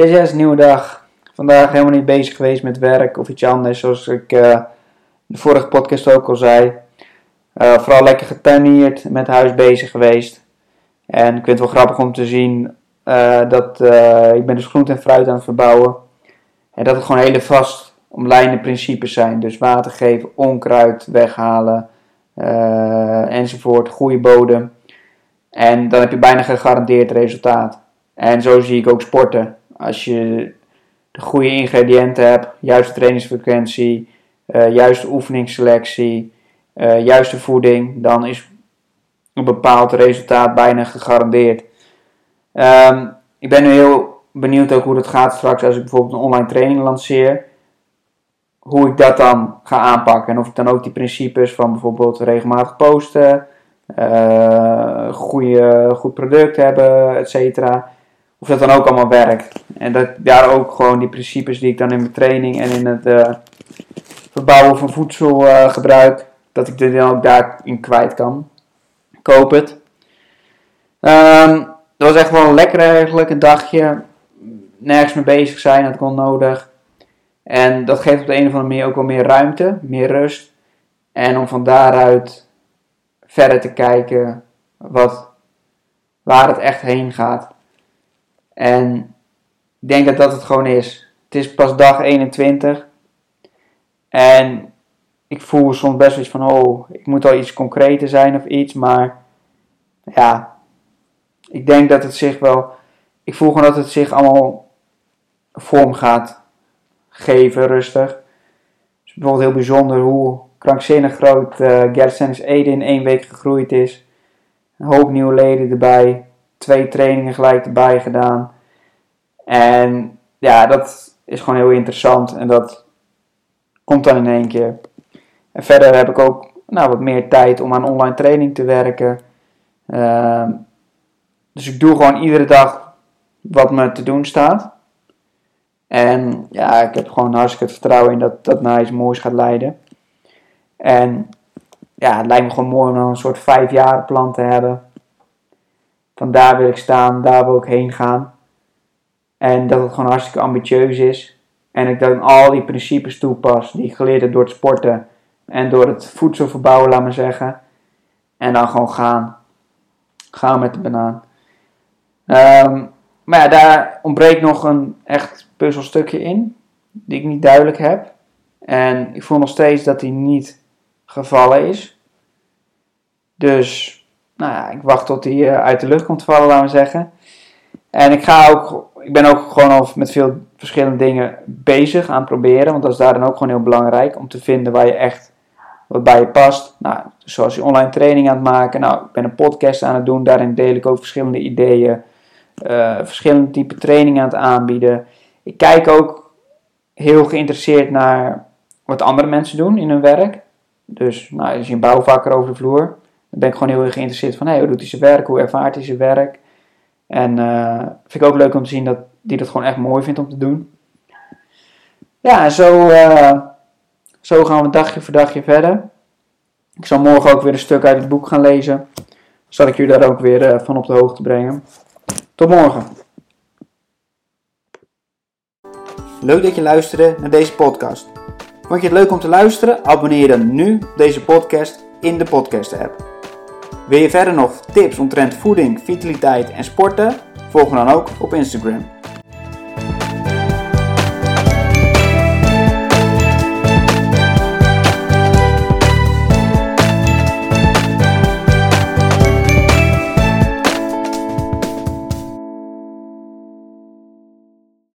Yes, yes, nieuwe dag. Vandaag helemaal niet bezig geweest met werk of iets anders, zoals ik uh, de vorige podcast ook al zei. Uh, vooral lekker getuinierd, met huis bezig geweest. En ik vind het wel grappig om te zien uh, dat ik ben dus groente en fruit aan het verbouwen. En dat het gewoon hele vast omlijnde principes zijn. Dus water geven, onkruid weghalen enzovoort, goede bodem. En dan heb je bijna gegarandeerd resultaat. En zo zie ik ook sporten. Als je de goede ingrediënten hebt, juiste trainingsfrequentie, uh, juiste oefeningsselectie, uh, juiste voeding, dan is een bepaald resultaat bijna gegarandeerd. Um, ik ben nu heel benieuwd ook hoe dat gaat straks als ik bijvoorbeeld een online training lanceer. Hoe ik dat dan ga aanpakken en of ik dan ook die principes van bijvoorbeeld regelmatig posten, uh, goede, goed product hebben, et cetera of dat dan ook allemaal werkt. En dat daar ook gewoon die principes die ik dan in mijn training en in het uh, verbouwen van voedsel uh, gebruik, dat ik dit dan ook daarin kwijt kan. Koop het. Um, dat was echt wel lekker eigenlijk, een dagje. Nergens mee bezig zijn, dat kon nodig. En dat geeft op de een of andere manier ook wel meer ruimte, meer rust. En om van daaruit verder te kijken wat, waar het echt heen gaat. En ik denk dat dat het gewoon is. Het is pas dag 21. En ik voel soms best wel iets van, oh, ik moet al iets concreter zijn of iets. Maar ja, ik denk dat het zich wel, ik voel gewoon dat het zich allemaal vorm gaat geven, rustig. Het is bijvoorbeeld heel bijzonder hoe krankzinnig groot uh, Gertsen's Ede in één week gegroeid is. Een hoop nieuwe leden erbij twee trainingen gelijk erbij gedaan. En ja, dat is gewoon heel interessant en dat komt dan in één keer. En verder heb ik ook nou, wat meer tijd om aan online training te werken. Uh, dus ik doe gewoon iedere dag wat me te doen staat. En ja, ik heb gewoon hartstikke het vertrouwen in dat dat naar iets moois gaat leiden. En ja, het lijkt me gewoon mooi om een soort vijf jaar plan te hebben. Van daar wil ik staan, daar wil ik heen gaan. En dat het gewoon hartstikke ambitieus is. En ik dan al die principes toepas die ik geleerd heb door het sporten. En door het voedsel verbouwen, laat maar zeggen. En dan gewoon gaan. Gaan met de banaan. Um, maar ja, daar ontbreekt nog een echt puzzelstukje in. Die ik niet duidelijk heb. En ik voel nog steeds dat die niet gevallen is. Dus nou ja, ik wacht tot hij eh, uit de lucht komt vallen, laten we zeggen. En ik, ga ook, ik ben ook gewoon al met veel verschillende dingen bezig aan proberen. Want dat is daar dan ook gewoon heel belangrijk om te vinden waar je echt wat bij je past. Nou, zoals je online training aan het maken. Nou, ik ben een podcast aan het doen. Daarin deel ik ook verschillende ideeën. Uh, verschillende type trainingen aan het aanbieden. Ik kijk ook heel geïnteresseerd naar wat andere mensen doen in hun werk. Dus nou, is je een bouwvakker over de vloer. Dan ben ik gewoon heel erg geïnteresseerd van, hoe doet hij zijn werk? Hoe ervaart hij zijn werk? En uh, vind ik ook leuk om te zien dat die dat gewoon echt mooi vindt om te doen. Ja, en zo, uh, zo gaan we dagje voor dagje verder. Ik zal morgen ook weer een stuk uit het boek gaan lezen. Zal ik jullie daar ook weer uh, van op de hoogte brengen. Tot morgen. Leuk dat je luisterde naar deze podcast. Vond je het leuk om te luisteren? Abonneer dan nu op deze podcast in de podcast app. Wil je verder nog tips omtrent voeding, vitaliteit en sporten? Volg me dan ook op Instagram.